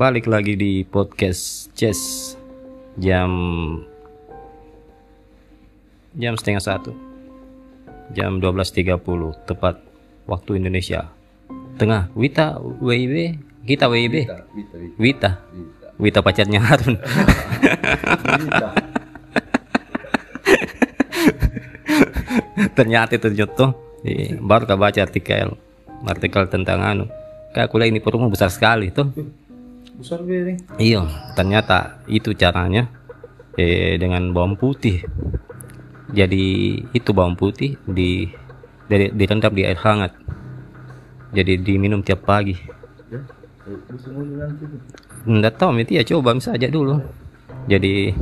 balik lagi di podcast Chess jam jam setengah satu. Jam 12.30 tepat waktu Indonesia. Tengah Wita WIB kita WIB Wita, Wita, Wita. Wita. Wita. Wita pacarnya Harun. Ternyata itu contoh eh, baru kita baca artikel artikel tentang anu. Kayak kuliah ini perumahan besar sekali tuh Besar. Iya, ternyata itu caranya eh, dengan bawang putih. Jadi itu bawang putih di dari direndam di air hangat. Jadi diminum tiap pagi. Ya. Eh, Bisa ngomong nanti. tuh. Nggak tahu, nanti ya coba saja dulu. Jadi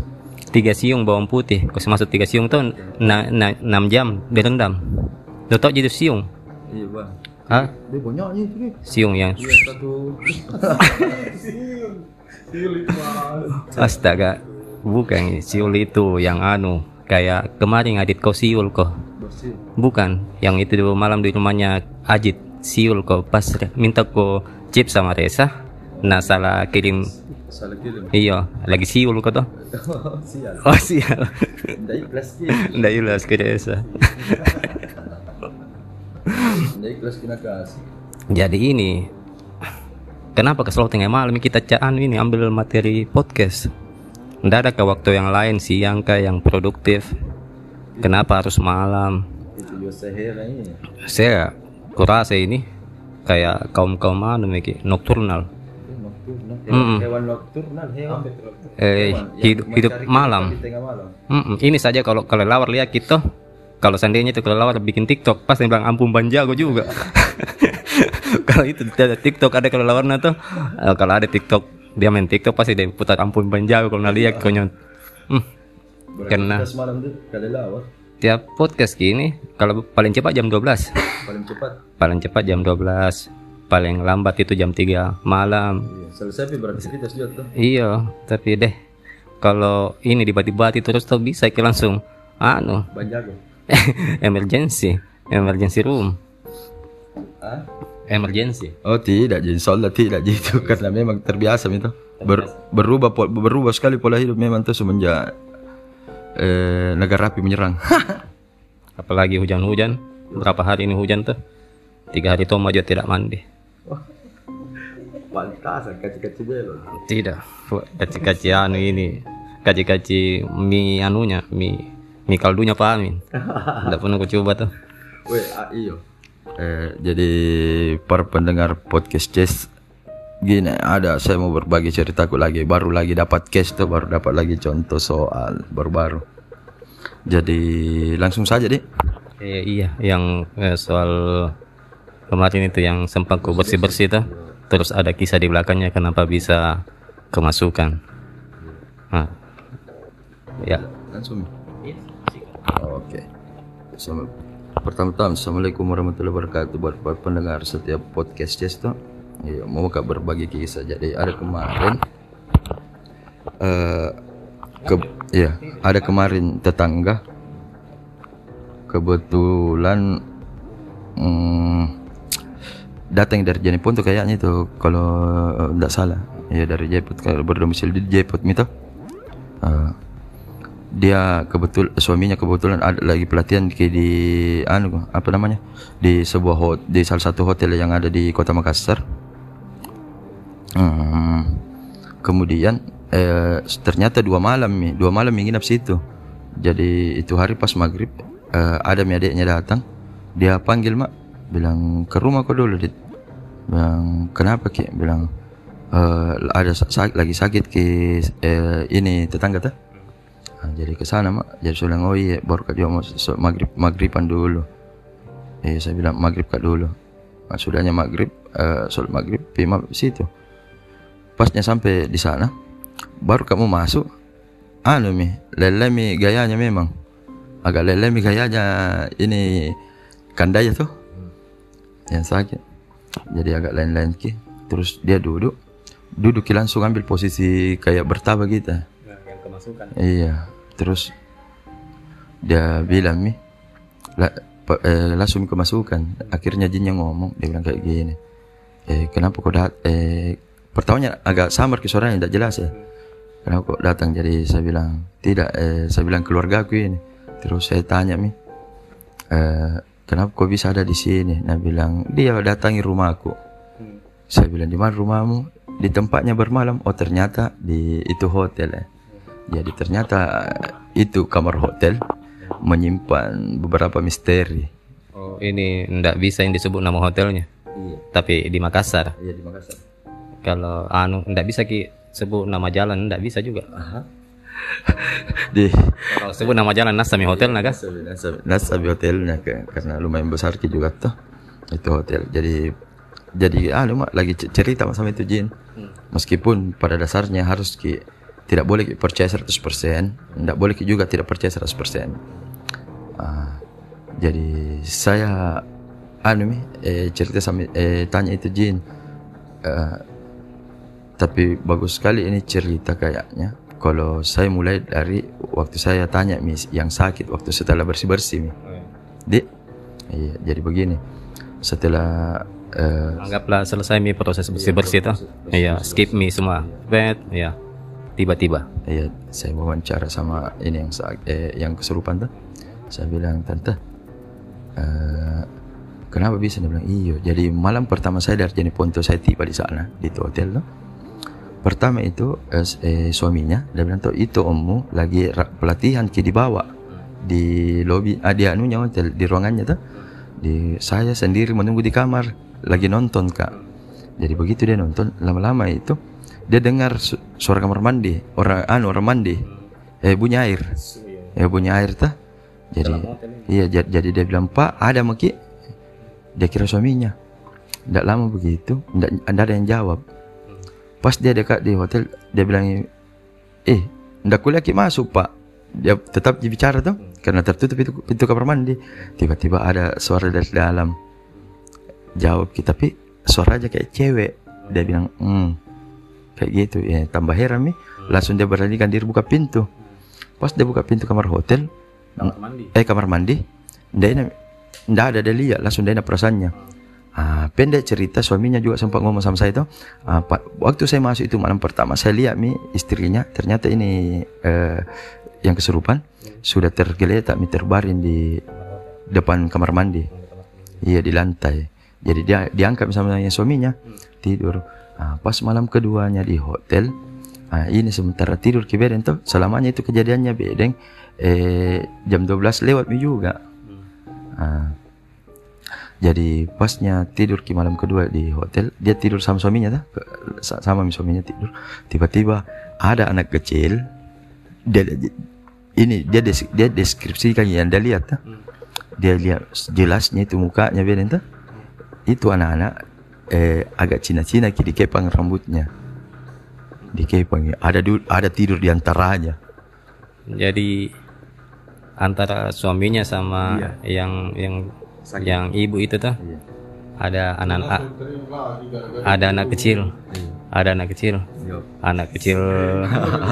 tiga siung bawang putih. Kalau masuk tiga siung tuh na, na, 6 jam direndam. Lo tau jadi siung? Iya bang. Hah? Dia itu. Siung yang Iya. Siul astaga bukan siul itu yang anu kayak kemarin adit kau siul kok. Bukan, yang itu dulu malam di rumahnya Ajit Siul kok pas minta ko chip sama Reza. Nah salah kirim Salah kirim. iya lagi siul kok. Sial. Oh sial. Dari plastik. Nggak jelas ke Reza. Kelas kasih. Jadi ini kenapa ke Solo tengah malam kita caan ini ambil materi podcast. Nggak ada ke waktu yang lain siang kayak yang produktif. Kenapa harus malam? Itu juga sehera ini. Saya kurasa ini kayak kaum kaum anu Miki, nocturnal. Hewan, hewan nocturnal. Hewan. Eh, Hewan yang hidup, hidup malam. malam. Ini saja kalau kalau lawar lihat gitu, kalau seandainya itu kalau lawar bikin TikTok, pasti bilang ampun banjago juga. kalau itu ada TikTok ada kalau lawarnya tuh, eh, kalau ada TikTok dia main TikTok pasti dia putar ampun banjago kalau nggak lihat konyol. Hmm. Karena semalam tuh tiap podcast gini kalau paling cepat jam 12 Paling cepat. paling cepat jam 12 paling lambat itu jam 3 malam Iya. Selesai beraktivitas juga tuh. iya tapi deh kalau ini dibati-bati terus tuh bisa ke langsung anu Banjago. emergency. Emergency room. Emergency. Oh tidak, jadi sholat tidak gitu karena memang terbiasa itu Ber- berubah berubah sekali pola hidup memang tuh semenjak eh, negara api menyerang. apalagi hujan-hujan. Berapa hari ini hujan tuh tiga hari Toma juga tidak mandi. Pantas, kaci-kaci belon. tidak. Kaci-kaci anu ini. Kaci-kaci mie anunya mie mie kaldunya Pak Amin. Tidak pernah aku coba tuh. Weh, ah, iyo. Eh, jadi para pendengar podcast Chess gini ada saya mau berbagi ceritaku lagi. Baru lagi dapat case tuh baru dapat lagi contoh soal baru-baru. Jadi langsung saja deh Eh, iya, yang eh, soal kemarin itu yang sempat ku bersih-bersih itu, terus ada kisah di belakangnya kenapa bisa kemasukan. Nah, ya. langsung Oke. Sama- Pertama-tama, Assalamualaikum warahmatullahi wabarakatuh buat para pendengar setiap podcast tuh. Iya, mau kak berbagi kisah. Jadi ada kemarin, eh ke, ya ada kemarin tetangga. Kebetulan hmm, datang dari Jenipun tuh kayaknya itu kalau tidak salah. Ya dari Jeput kalau berdomisili di Jeput gitu. Eh, dia kebetul suaminya kebetulan ada lagi pelatihan di, di anu apa namanya di sebuah hot di salah satu hotel yang ada di kota Makassar. Hmm, kemudian eh, ternyata dua malam nih dua malam nginap situ. Jadi itu hari pas maghrib eh, ada adiknya datang dia panggil mak bilang ke rumah kau dulu dit bilang kenapa ki bilang "Eh, ada lagi sakit ki eh, ini tetangga tuh Nah, jadi ke sana mak. Jadi saya bilang oh iya baru kak mau maghrib maghriban dulu. Eh saya bilang maghrib kak dulu. Nah, sudahnya maghrib eh, sholat maghrib pima situ. Pasnya sampai di sana baru kamu masuk anu mi lele mi gayanya memang. Agak lele mi gayanya ini kandaya tuh yang sakit. Jadi agak lain-lain ki. Terus dia duduk. Duduk langsung ambil posisi kayak bertapa gitu yang kemasukan. Iya, terus dia bilang mi, la, eh, langsung kemasukan. Akhirnya jinnya ngomong, dia bilang kayak gini. Eh, kenapa kau dat eh, pertamanya agak samar ke suaranya tidak jelas ya kenapa kok datang? Jadi saya bilang tidak eh, saya bilang keluarga aku ini. Terus saya tanya mi eh, kenapa kok bisa ada di sini? Nah bilang dia datangi rumahku saya bilang di mana rumahmu? Di tempatnya bermalam. Oh ternyata di itu hotel ya jadi ternyata eh, itu kamar hotel menyimpan beberapa misteri Oh, ini ndak bisa yang disebut nama hotelnya. Tapi di Makassar. iya di Makassar Kalau anu ndak bisa ki sebut nama jalan ndak bisa juga. di Kalau sebut nama jalan Nasami Hotel naga. Nasabi, Nasabi hotelnya ke, karena lumayan besar ki juga tuh itu hotel jadi jadi anu mak lagi cerita sama itu Jin meskipun pada dasarnya harus ki tidak boleh percaya 100% tidak boleh juga tidak percaya 100% Ah, jadi saya anu eh, cerita sama eh, tanya itu Jin. Eh, tapi bagus sekali ini cerita kayaknya. Kalau saya mulai dari waktu saya tanya mis yang sakit waktu setelah bersih bersih mi di iya jadi begini. Setelah eh, Anggaplah selesai mi proses bersih bersih tuh. Iya, skip mi semua. Bet, iya. Tiba-tiba. iya saya wawancara sama ini yang eh, yang kesurupan tuh. Saya bilang tante eh, kenapa bisa? Dia bilang iyo jadi malam pertama saya dari Jeneponto saya tiba di sana di itu hotel tuh pertama itu eh, suaminya dia bilang tuh itu ommu lagi pelatihan ki dibawa di lobi ah, di anunya hotel di ruangannya tuh di saya sendiri menunggu di kamar lagi nonton kak. Jadi begitu dia nonton lama-lama itu dia dengar su- suara kamar mandi orang anu orang mandi. Eh bunyi air. Eh bunyi air tuh jadi iya ja- jadi dia bilang pak ada maki dia kira suaminya. Tidak lama begitu tidak ada yang jawab. Pas dia dekat di hotel dia bilang eh ndak kuliah ki masuk pak. Dia tetap bicara tuh karena tertutup itu pintu kamar mandi. Tiba-tiba ada suara dari dalam. Jawab kita tapi suara aja kayak cewek. Dia bilang hmm kayak gitu ya. Tambah heran nih. Langsung dia beranikan diri buka pintu. Pas dia buka pintu kamar hotel mandi. eh kamar mandi dia ndak ada dia lihat langsung dia perasaannya. Ah, pendek cerita suaminya juga sempat ngomong sama saya itu ah, waktu saya masuk itu malam pertama saya lihat mi istrinya ternyata ini eh, yang kesurupan sudah tergeletak mi terbaring di depan kamar mandi. Iya di lantai. Jadi dia diangkat sama suaminya tidur Ah, pas malam keduanya di hotel ah, ini sementara tidur ke bedeng tuh selamanya itu kejadiannya bedeng eh, jam 12 lewat juga. Ah, jadi pasnya tidur ke malam kedua di hotel dia tidur sama suaminya tuh sama mi suaminya tidur. Tiba-tiba ada anak kecil dia ini dia des- dia deskripsikan yang dia lihat tuh dia lihat jelasnya itu mukanya tuh itu anak-anak eh, agak cina-cina dikepang rambutnya. Dikepang ada ada tidur di antaranya. Jadi antara suaminya sama yang yang yang ibu itu tuh ada anak a- ada anak kecil. Ada anak kecil. Anak kecil.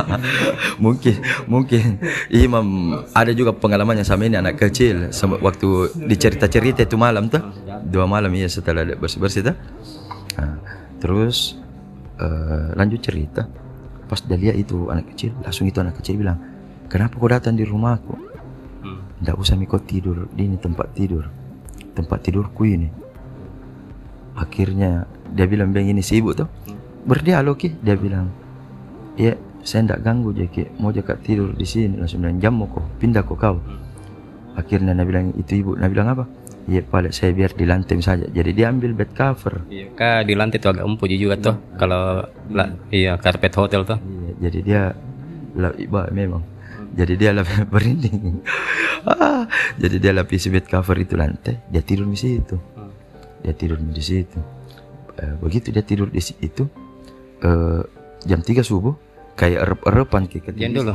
Mungkin mungkin. Imam ada juga pengalamannya sama ini anak kecil. Sama waktu dicerita-cerita itu malam tuh. Dua malam iya setelah bersih-bersih tuh Nah, terus eh, lanjut cerita. Pas dia lihat itu anak kecil langsung itu anak kecil bilang kenapa kau datang di rumahku Nggak usah mikot tidur. Di ini tempat tidur. Tempat tidurku ini. Akhirnya dia bilang bang ini si ibu tuh berdialog ki dia bilang. Ya saya ndak ganggu Jeki mau jaga tidur di sini. Langsung bilang jam mau kok pindah kok kau. Akhirnya dia bilang itu ibu. Dia bilang apa iya paling saya biar di lantai saja. Jadi dia ambil bed cover. Iya, kak di lantai tuh agak empuk juga tuh. Kalau la- iya karpet hotel tuh. Iya, jadi dia lah iba memang. Jadi dia lapis berinding. Ah, jadi dia lapis bed cover itu lantai dia tidur di situ. Dia tidur di situ. Eh, begitu dia tidur di situ eh, jam 3 subuh kayak erep-erepan kayak Jangan dulu.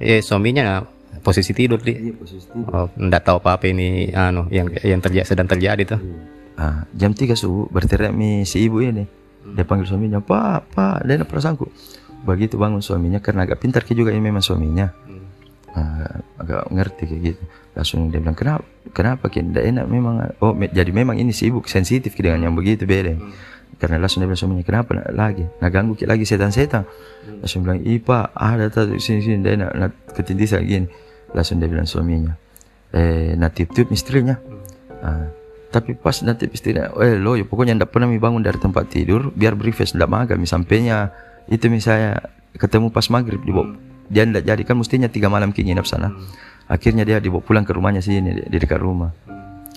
Eh suaminya posisi tidur di. Iya, posisi Oh, enggak tahu apa-apa ini anu yang yang terjadi sedang terjadi tuh. Ah, jam 3 subuh berteriak mi si ibu ini. Dia panggil suaminya, "Pak, Pak, dia perasaanku." Begitu bangun suaminya karena agak pintar juga ini memang suaminya. Ah, agak ngerti kayak gitu. Langsung dia bilang, "Kenapa? Kenapa ki tidak enak memang?" Oh, me- jadi memang ini si ibu sensitif dengan yang begitu beda. Karena langsung dia bilang suaminya kenapa nak lagi? Nak ganggu kita lagi setan-setan. Langsung bilang ipa ada tak sini sini dia nak, nak ketindisan gini langsung dia bilang suaminya. Eh nak tiup-tiup istrinya. Ah, tapi pas nanti istrinya eh lo ya pokoknya ndak pernah mi bangun dari tempat tidur biar breakfast ndak makan mi sampainya. Itu misalnya ketemu pas maghrib dibawa dia ndak jadi kan mestinya tiga malam ki nginap sana. Akhirnya dia dibawa pulang ke rumahnya sini di, dekat rumah.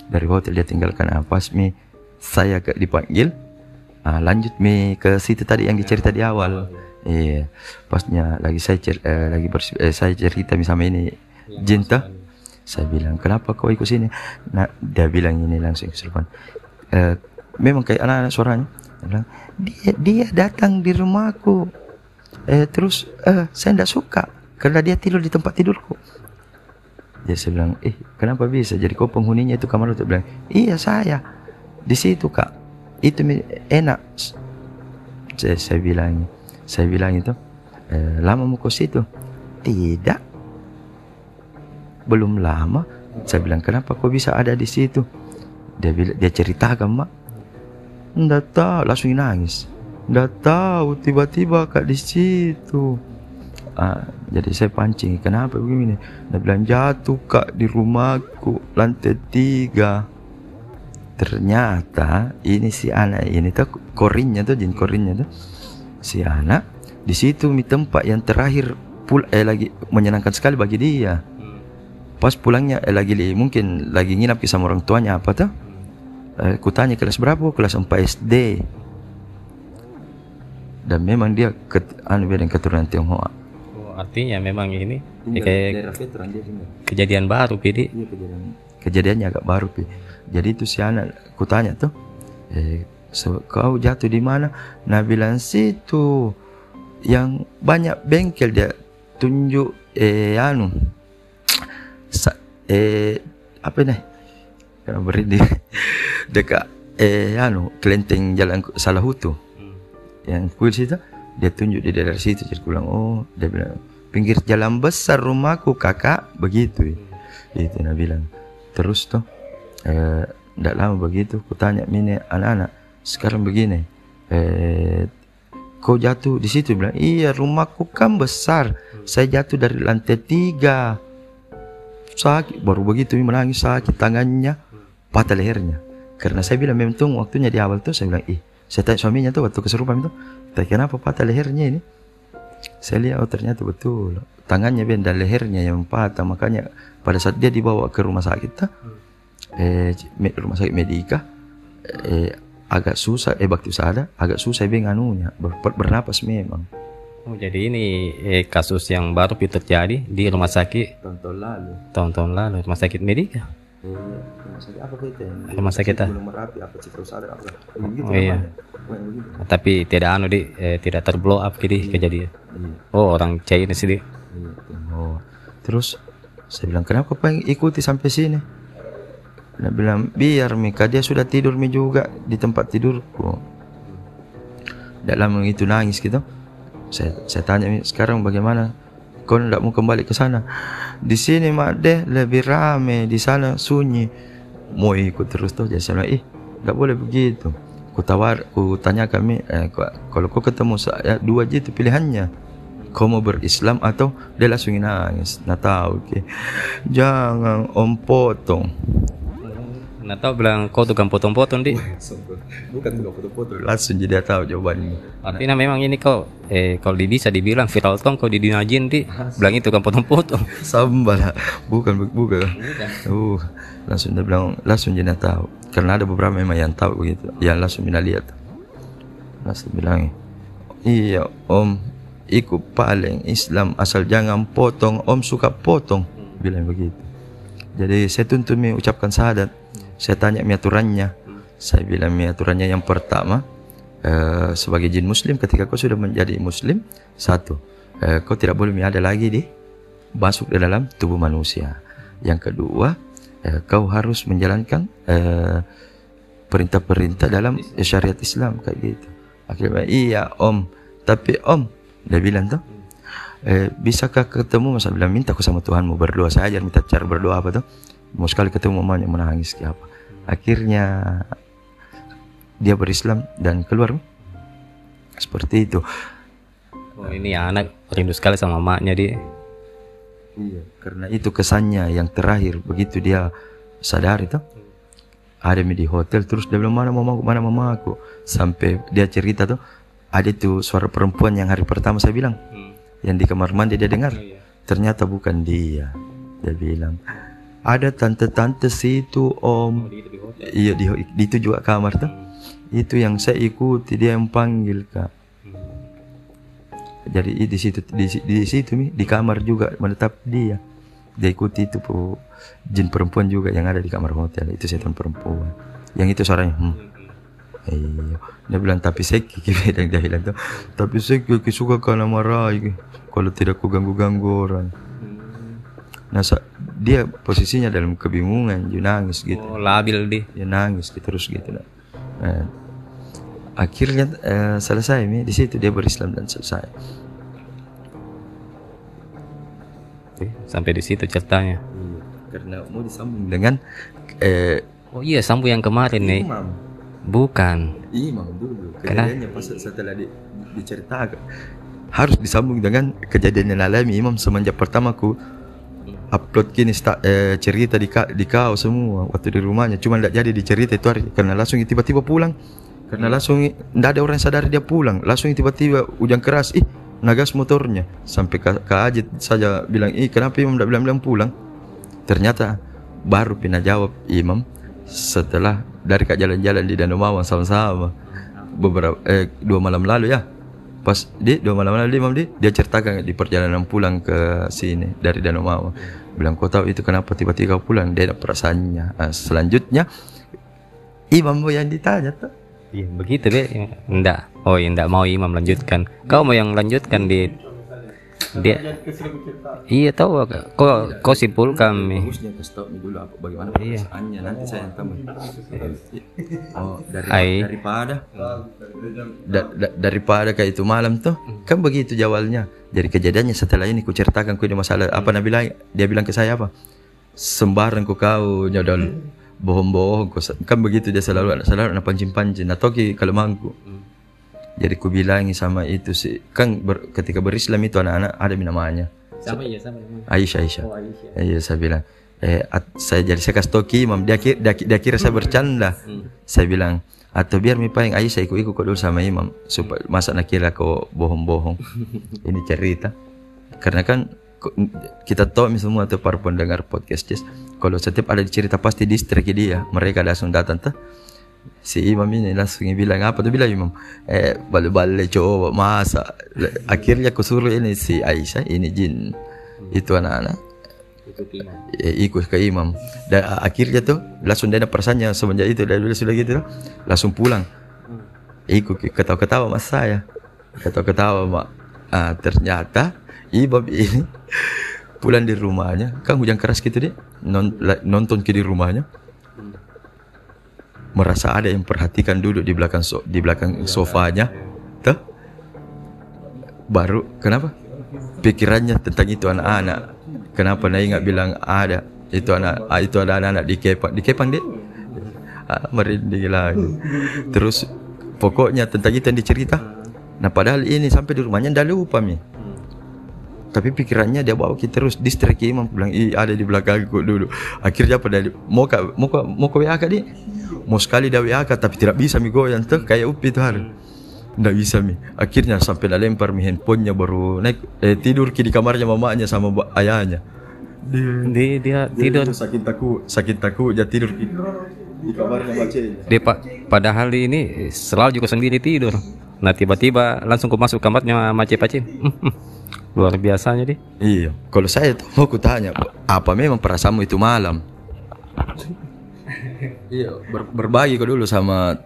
Dari hotel dia tinggalkan. Ah, pas mi saya ke dipanggil ah, lanjut mi ke situ tadi yang dicerita di awal. Iya. Pasnya lagi saya cer, eh, lagi eh, saya cerita mi sama ini Jinta saya bilang kenapa kau ikut sini? Nah dia bilang ini langsung ke telepon. Eh, memang kayak anak-anak suaranya. Dia bilang dia dia datang di rumahku. Eh terus eh saya tidak suka karena dia tidur di tempat tidurku. Dia saya bilang eh kenapa bisa jadi kau penghuninya itu kamar? Itu bilang iya saya. Di situ kak itu enak. Saya, saya bilang saya bilang itu eh, lama mau ke situ? Tidak. Belum lama. Saya bilang kenapa kau bisa ada di situ? Dia bilang dia ceritakan mak ndak tahu. Langsung nangis. Ndak tahu tiba-tiba kak di situ. Ah, jadi saya pancing kenapa begini? Dia bilang jatuh kak di rumahku lantai tiga ternyata ini si anak ini tuh korinnya tuh jin korinnya tuh si anak di situ mi tempat yang terakhir pul eh lagi menyenangkan sekali bagi dia. Pas pulangnya eh, lagi li- mungkin lagi nginap ke sama orang tuanya apa tuh? Eh, kutanya kelas berapa? Kelas 4 SD dan memang dia ket, anu beda keturunan Tionghoa. Oh, artinya memang ini ya kayak kejadian baru pidi kejadian kejadiannya agak baru pi. Jadi itu si anak kutanya tuh, eh, so, kau jatuh di mana? Nah bilang situ yang banyak bengkel dia tunjuk eh anu sa, eh apa nih? Karena beri di dekat eh anu kelenteng jalan Salahutu yang kuil situ dia tunjuk di daerah situ. Jadi bilang oh dia bilang pinggir jalan besar rumahku kakak. Begitu itu dia bilang terus tuh eh tidak lama begitu ku tanya mini anak-anak sekarang begini eh kau jatuh di situ? Bilang iya rumahku kan besar. Saya jatuh dari lantai tiga. Sakit baru begitu menangis sakit tangannya patah lehernya. Karena saya bilang memang waktunya di awal tuh saya bilang ih saya tanya suaminya tuh waktu kesurupan itu tapi kenapa patah lehernya ini saya lihat oh ternyata betul. Tangannya ben dan lehernya yang patah makanya pada saat dia dibawa ke rumah sakit tuh, eh rumah sakit medika eh agak susah eh bakti ada agak susah ben anunya ber, ber- bernapas memang. Oh, jadi ini eh, kasus yang baru terjadi di rumah sakit tahun lalu. tahun-tahun lalu rumah sakit medika rumah sakit apa kita Rumah sakit ah? belum merapi apa citrusada apa Oh, iya. tapi tidak anu di eh, tidak terblow up jadi kejadian oh orang China sih di Oh. Terus saya bilang kenapa pengen ikuti sampai sini? Dia bilang biar Mika dia sudah tidur mi juga di tempat tidurku. Dalam itu nangis gitu. Saya saya tanya sekarang bagaimana? Kau tidak mau kembali ke sana? Di sini mak deh lebih rame, di sana sunyi. Mau ikut terus tuh? Jadi saya ih nggak boleh begitu. Ku tawar, ku tanya kami, eh, kalau kau ketemu saya dua aja itu pilihannya kau mau berislam atau dia langsung nangis nah tahu ke jangan om potong Nah tahu bilang kau tukang potong-potong di bukan juga foto-foto langsung jadi tahu jawabannya. Artinya memang ini kau eh kalau di bisa dibilang viral tong kau di dunia jin di bilang itu tukang potong-potong. Sambal. Bukan bukan. Uh langsung dia bilang langsung jadi tahu. Karena ada beberapa memang yang tahu begitu. Yang langsung mina lihat. Langsung bilang iya om ikut paling Islam asal jangan potong om suka potong. Bilang begitu. Jadi saya tuntut mi ucapkan syahadat saya tanya mi aturannya. Saya bilang mi aturannya yang pertama eh, sebagai jin muslim ketika kau sudah menjadi muslim satu eh, kau tidak boleh ada lagi di masuk di dalam tubuh manusia. Yang kedua eh, kau harus menjalankan eh, perintah-perintah dalam syariat Islam kayak gitu. Akhirnya iya om. Tapi om dia bilang tuh eh, bisakah ketemu? Masa bilang minta aku sama Tuhanmu berdoa saya ajar minta cara berdoa apa tuh mau sekali ketemu mamanya menangis kayak apa. Akhirnya dia berislam dan keluar. Seperti itu. Oh, ini ya anak rindu sekali sama maknya di. Iya, karena itu kesannya yang terakhir. Begitu dia sadar itu ada di hotel terus dia bilang mana mama mana mama aku? Sampai dia cerita tuh ada tuh suara perempuan yang hari pertama saya bilang. Yang di kamar mandi dia dengar. Ternyata bukan dia dia bilang ada tante-tante situ om. Iya di, di itu juga kamar tuh. Itu yang saya ikuti dia yang panggil kak. Jadi di situ di, di situ mi di kamar juga menetap dia. Dia ikuti itu pu jin perempuan juga yang ada di kamar hotel itu setan perempuan. Yang itu suaranya hmm. Iya. Dia bilang tapi saya kiki dia bilang tuh. Tapi saya kiki suka karena marah kalau tidak ku ganggu ganggu orang. Nah dia posisinya dalam kebingungan, dia nangis gitu Oh, labil di. dia nangis gitu, terus gitu nah. Nah, akhirnya eh, selesai mi di situ dia berislam dan selesai Oke, Sampai di situ ceritanya. karena mau disambung dengan eh, Oh iya, sambu yang kemarin nih. imam Bukan. imam dulu kejadiannya pas setelah di, diceritakan harus disambung dengan kejadian yang alami imam semenjak pertama ku upload kini sta, eh, cerita di, ka, di kau semua waktu di rumahnya. Cuma tidak jadi dicerita itu hari karena langsung tiba-tiba pulang. Karena langsung tidak ada orang sadar dia pulang. Langsung tiba-tiba hujan keras ih nagas motornya. Sampai ke Ajit saja bilang ih kenapa imam tidak bilang-bilang pulang? Ternyata baru pina jawab imam setelah dari kak jalan-jalan di Danau Mawang sama-sama. Beberapa eh, dua malam lalu ya. Pas di dua malam lalu imam di dia ceritakan di perjalanan pulang ke sini dari Danau Mawang bilang kau tahu itu kenapa tiba-tiba kau pulang dia ada perasaannya Ah, selanjutnya imam yang ditanya tuh Iya, begitu deh. Enggak. Oh, enggak mau imam lanjutkan. Kau mau yang lanjutkan di dia Iya tahu kau kau simpulkan nih. bagusnya kasih tahu dulu apa bagaimana Iya. perasaannya? Nanti saya yang tambah. Oh dari Ai. daripada? Da- da- daripada kayak itu malam tuh? Kan begitu jawalnya. Jadi kejadiannya setelah ini ku ceritakan ku ini masalah. Apa Nabi bilang dia bilang ke saya apa? Sembarang ku kau nyodol. Bohong-bohong ku kan begitu dia selalu selalu anak pancing-pancing atau ki kalau mangku jadi ku bilangi sama itu sih kan ber- ketika berislam itu anak-anak ada namanya Sama iya sama. Aisyah Aisyah. Iya saya bilang. Eh, at- saya jadi saya kasih ke imam dia kira, dia, dia kira saya bercanda. Saya bilang atau biar mi paling Aisyah ikut-ikut kau dulu sama imam supaya masa nak kira kau bohong-bohong. Ini cerita. Karena kan kita tahu mi semua tuh para pendengar podcast Jess, kalau setiap ada cerita pasti distrik dia mereka langsung datang tuh si imam ini langsung bilang apa? Tuh bilang imam eh balik-balik coba masa? Akhirnya aku suruh ini si Aisyah ini jin. Itu anak-anak. Eh, ikut ke imam. Dan akhirnya tuh langsung dia ada perasaannya semenjak itu dari dulu sudah gitu tuh, langsung pulang. Ikut ke- ketawa-ketawa mas saya. Ketawa-ketawa mak. Ah, ternyata imam ini pulang di rumahnya. Kan hujan keras gitu la- nonton ke di rumahnya merasa ada yang perhatikan duduk di belakang so, di belakang sofanya. tuh. Baru kenapa? Pikirannya tentang itu anak-anak. Kenapa Nai nggak bilang ada itu anak ah, itu ada anak-anak di Kepang di Kepang deh ah, merinding lagi terus pokoknya tentang itu yang dicerita. Nah padahal ini sampai di rumahnya ndak lupa mi. Tapi pikirannya dia bawa kita terus distrik imam. Bilang ada di belakangku dulu. Akhirnya pada mau ke mau ke mau WA kak di mau sekali dia WA kak tapi tidak bisa mi goyang tuh kayak upi itu hari tidak bisa mi akhirnya sampai dah lempar mi handphonenya baru naik eh, tidur ki di kamarnya mamanya sama ayahnya Di dia tidur. sakit takut sakit takut dia tidur ki di kamarnya bacanya Dia pak padahal ini selalu juga sendiri tidur. Nah tiba-tiba langsung ku masuk kamarnya mace pacin. Luar biasanya di. Iya, kalau saya tuh mau kutanya, apa memang perasaanmu itu malam? Iya, ber- berbagi kau dulu sama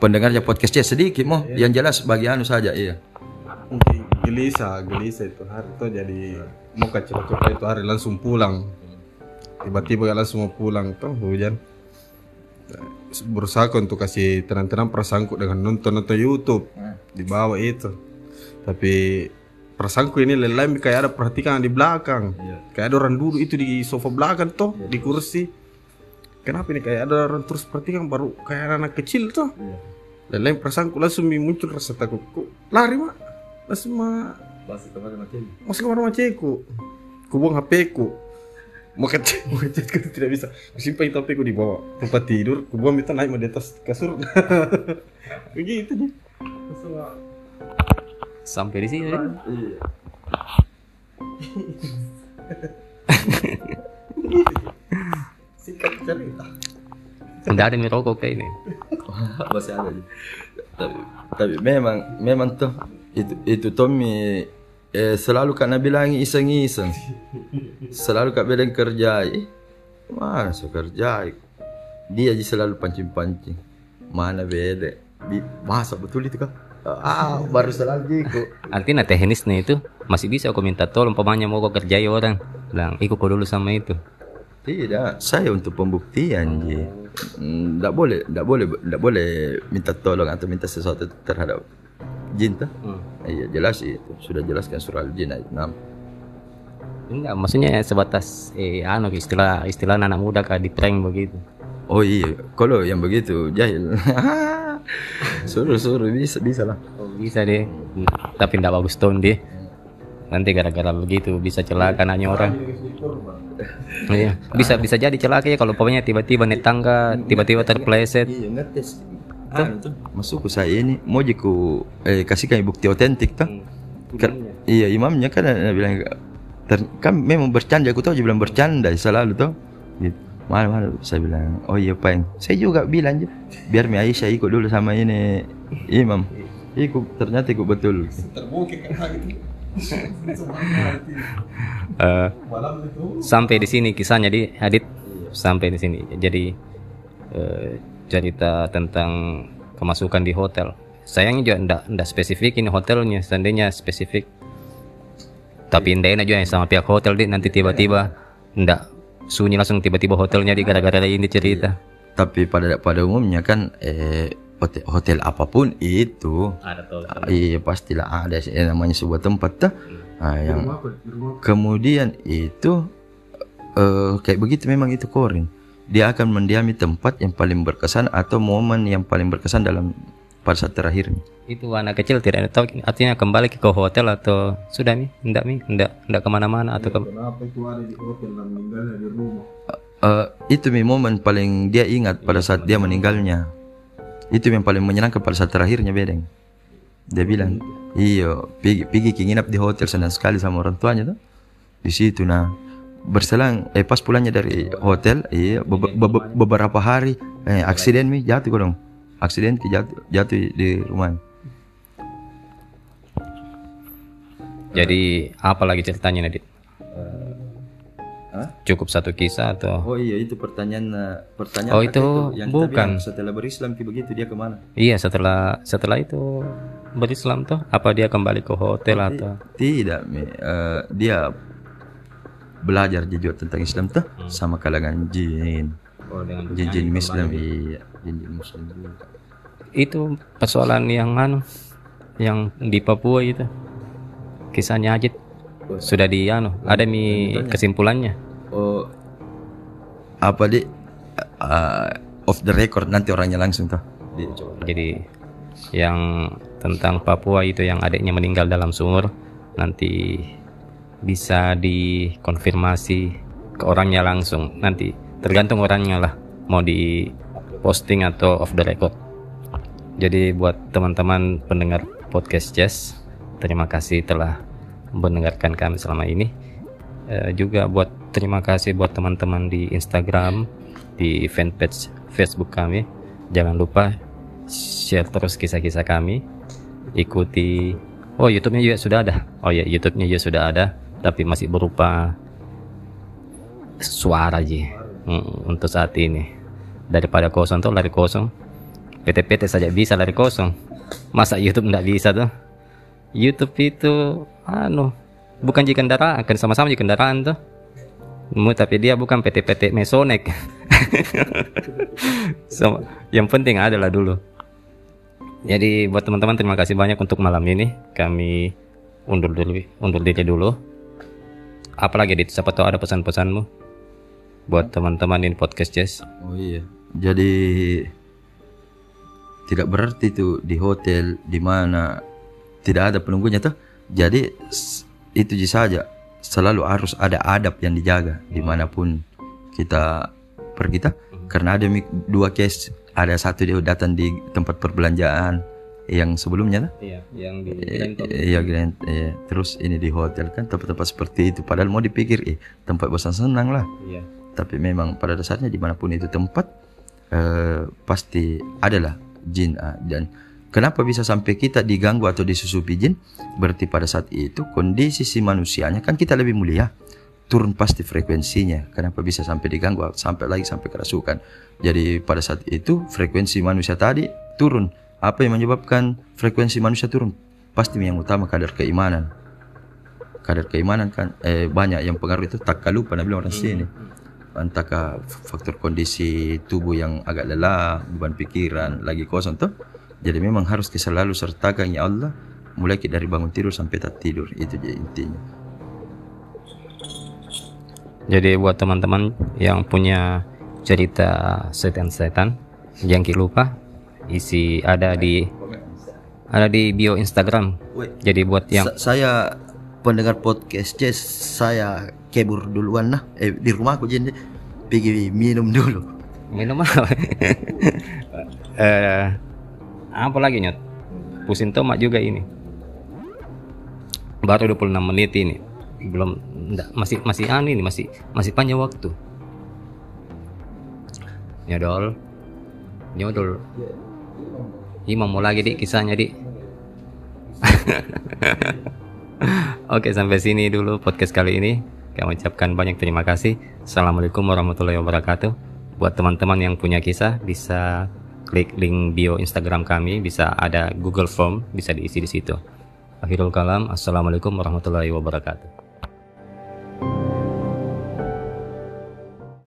pendengarnya podcastnya sedikit mau, yang jelas bagi anu saja, iya. Mungkin gelisah, gelisah itu hari itu jadi mau cerita itu hari langsung pulang. Tiba-tiba langsung mau pulang tuh hujan. Berusaha untuk kasih tenang-tenang perasaanku dengan nonton-nonton YouTube di bawah itu. Tapi perasaanku ini lain kayak ada perhatikan di belakang. Kayak ada orang duduk itu di sofa belakang tuh, di kursi. Kenapa ini kayak ada orang terus perhatikan baru kayak anak kecil tuh. Dan lain perasaanku langsung muncul rasa takut. Ku lari mak, langsung mak Masuk kamar mati. masuk kamar macetku. Ku buang HP ku. Mau kecet, mau kecet ku tidak bisa. Ku simpan itu HP ku di bawah tempat tidur. Ku buang itu naik di atas kasur. Begitu nih. Sampai di sini. Dit. Iya. Singkat cerita. Nggak ada yang rokok kayak ini. Masih ada. Tapi, tapi memang memang tuh itu itu Tommy eh, selalu kak bilang iseng-iseng. Selalu kak bilang kerjai. Mana so kerjai? Dia aja selalu pancing-pancing. Mana beda? Masa betul itu kak? Ah, baru selalu gitu. Artinya teknisnya itu masih bisa aku minta tolong pemainnya mau kau kerjai orang. Bilang, ikut dulu sama itu. Tidak, saya untuk pembuktian ji. Tidak boleh, tidak boleh, tidak boleh minta tolong atau minta sesuatu terhadap jin tuh. Iya jelas itu sudah jelaskan surah al-jin ayat 6. Enggak, maksudnya sebatas eh anu istilah istilah anak muda kayak di prank begitu. Oh iya, kalau yang begitu jahil. suruh suruh bisa bisa lah. Oh, bisa deh. Tapi enggak bagus tone dia. Nanti gara-gara begitu bisa celaka anaknya orang. Iya, bisa bisa jadi celaka ya kalau pokoknya tiba-tiba naik tangga, tiba-tiba terpleset. Iya ngetes. Tuh, masuk saya ini mau jiku eh kasihkan bukti otentik tuh. Kan- iya imamnya kan bilang ter, kan memang bercanda aku tahu dia bilang bercanda selalu tuh. Gitu. Mana mana saya bilang oh iya peng saya juga bilang aja biar Mi Aisyah ikut dulu sama ini imam ikut ternyata ikut betul Terbukti kan gitu. Itu. sampai di sini kisahnya di Adit sampai di sini. Jadi eh, cerita tentang kemasukan di hotel. Sayangnya juga ndak ndak spesifik ini hotelnya, seandainya spesifik. Tapi ndak enak juga sama pihak hotel di nanti tiba-tiba ndak sunyi langsung tiba-tiba hotelnya di gara-gara ini cerita. tapi pada pada umumnya kan eh hotel, hotel apa pun itu. Ada tuh. iya pastilah ada sih, namanya sebuah tempat tuh. Ah, yang kemudian itu eh kayak begitu memang itu korin dia akan mendiami tempat yang paling berkesan atau momen yang paling berkesan dalam pada saat terakhir Itu anak kecil tidak tahu artinya kembali ke hotel atau sudah nih, ndak nih, ndak ndak ke mana-mana atau ke Kenapa itu ada di hotel dan meninggalnya di rumah? Eh, itu mi momen paling dia ingat pada saat dia meninggalnya itu yang paling menyenangkan pada saat terakhirnya bedeng. Dia bilang iyo pergi pergi nginap di hotel senang sekali sama orang tuanya tuh. Di situ nah berselang eh pas pulangnya dari hotel iya be- be- be- beberapa hari eh aksiden mi jatuh dong. Aksiden jatuh jatuh di rumah. Jadi apa lagi ceritanya Nadit? Hah? Cukup satu kisah atau? oh iya itu pertanyaan eh, pertanyaan Oh, kakak itu yang bukan. bilang setelah berislam begitu dia ke mana Iya setelah setelah itu berislam tuh apa dia kembali ke hotel atau? Tidak, Mi. Eh, dia belajar juga tentang Islam tuh sama kalangan jin. Oh dengan Jin jin Muslim iya, jin jin Muslim juga. itu persoalan yang anu yang di Papua itu kisahnya Ajit sudah di anu ada mi kesimpulannya. Oh, apa di eh, off the record nanti orangnya langsung tuh. Jadi yang tentang Papua itu yang adiknya meninggal dalam sumur nanti bisa dikonfirmasi ke orangnya langsung. Nanti tergantung orangnya lah mau di posting atau off the record. Jadi buat teman-teman pendengar podcast Jazz terima kasih telah mendengarkan kami selama ini. Eh, juga buat terima kasih buat teman-teman di Instagram di fanpage Facebook kami. Jangan lupa share terus kisah-kisah kami. Ikuti. Oh YouTube-nya juga sudah ada. Oh ya YouTube-nya juga sudah ada tapi masih berupa suara aja. Mm, untuk saat ini. Daripada kosong tuh lari kosong. PT-PT saja bisa lari kosong. Masa YouTube nggak bisa tuh YouTube itu anu bukan jika kendaraan kan sama-sama jika kendaraan tuh. Mu, tapi dia bukan PT-PT Mesonek So, yang penting adalah dulu. Jadi buat teman-teman terima kasih banyak untuk malam ini. Kami undur dulu undur diri dulu. Apalagi di siapa tahu ada pesan-pesanmu buat teman-teman ini podcast Jazz Oh iya. Jadi tidak berarti itu di hotel di mana tidak ada penunggunya tuh jadi itu saja selalu harus ada adab yang dijaga di mana pun kita pergi tuh karena ada dua case ada satu dia datang di tempat perbelanjaan yang sebelumnya tuh Iya, yang di Iya Grand, iya. terus ini di hotel kan tempat-tempat seperti itu. Padahal mau dipikir, eh tempat bosan senang lah. Iya. Tapi memang pada dasarnya di mana pun itu tempat eh, pasti adalah jin ah. dan kenapa bisa sampai kita diganggu atau disusupi jin? Berarti pada saat itu kondisi si manusianya kan kita lebih mulia turun pasti frekuensinya. Kenapa bisa sampai diganggu sampai lagi sampai kerasukan? Jadi pada saat itu frekuensi manusia tadi turun. Apa yang menyebabkan frekuensi manusia turun? Pasti yang utama kadar keimanan. Kadar keimanan kan eh, banyak yang pengaruh itu tak nah bilang orang sini. Entahkah faktor kondisi tubuh yang agak lelah, beban pikiran lagi kosong tuh. Jadi memang harus kita selalu sertakan ya Allah mulai dari bangun tidur sampai tak tidur itu je intinya. Jadi buat teman-teman yang punya cerita setan-setan, jangan lupa isi ada di ada di bio Instagram. Jadi buat yang Sa- saya pendengar podcast Jess, saya kebur duluan nah eh, di rumahku jadi pergi minum dulu. minum apa? eh, apa lagi nyot? Pusing tomat juga ini. Baru 26 menit ini. Belum enggak, masih masih anu ini masih masih panjang waktu. Nyodol. Nyodol. Imam mau lagi dik kisahnya dik. Oke sampai sini dulu podcast kali ini. Kami ucapkan banyak terima kasih. Assalamualaikum warahmatullahi wabarakatuh. Buat teman-teman yang punya kisah bisa klik link bio Instagram kami, bisa ada Google Form, bisa diisi di situ. Akhirul kalam, assalamualaikum warahmatullahi wabarakatuh.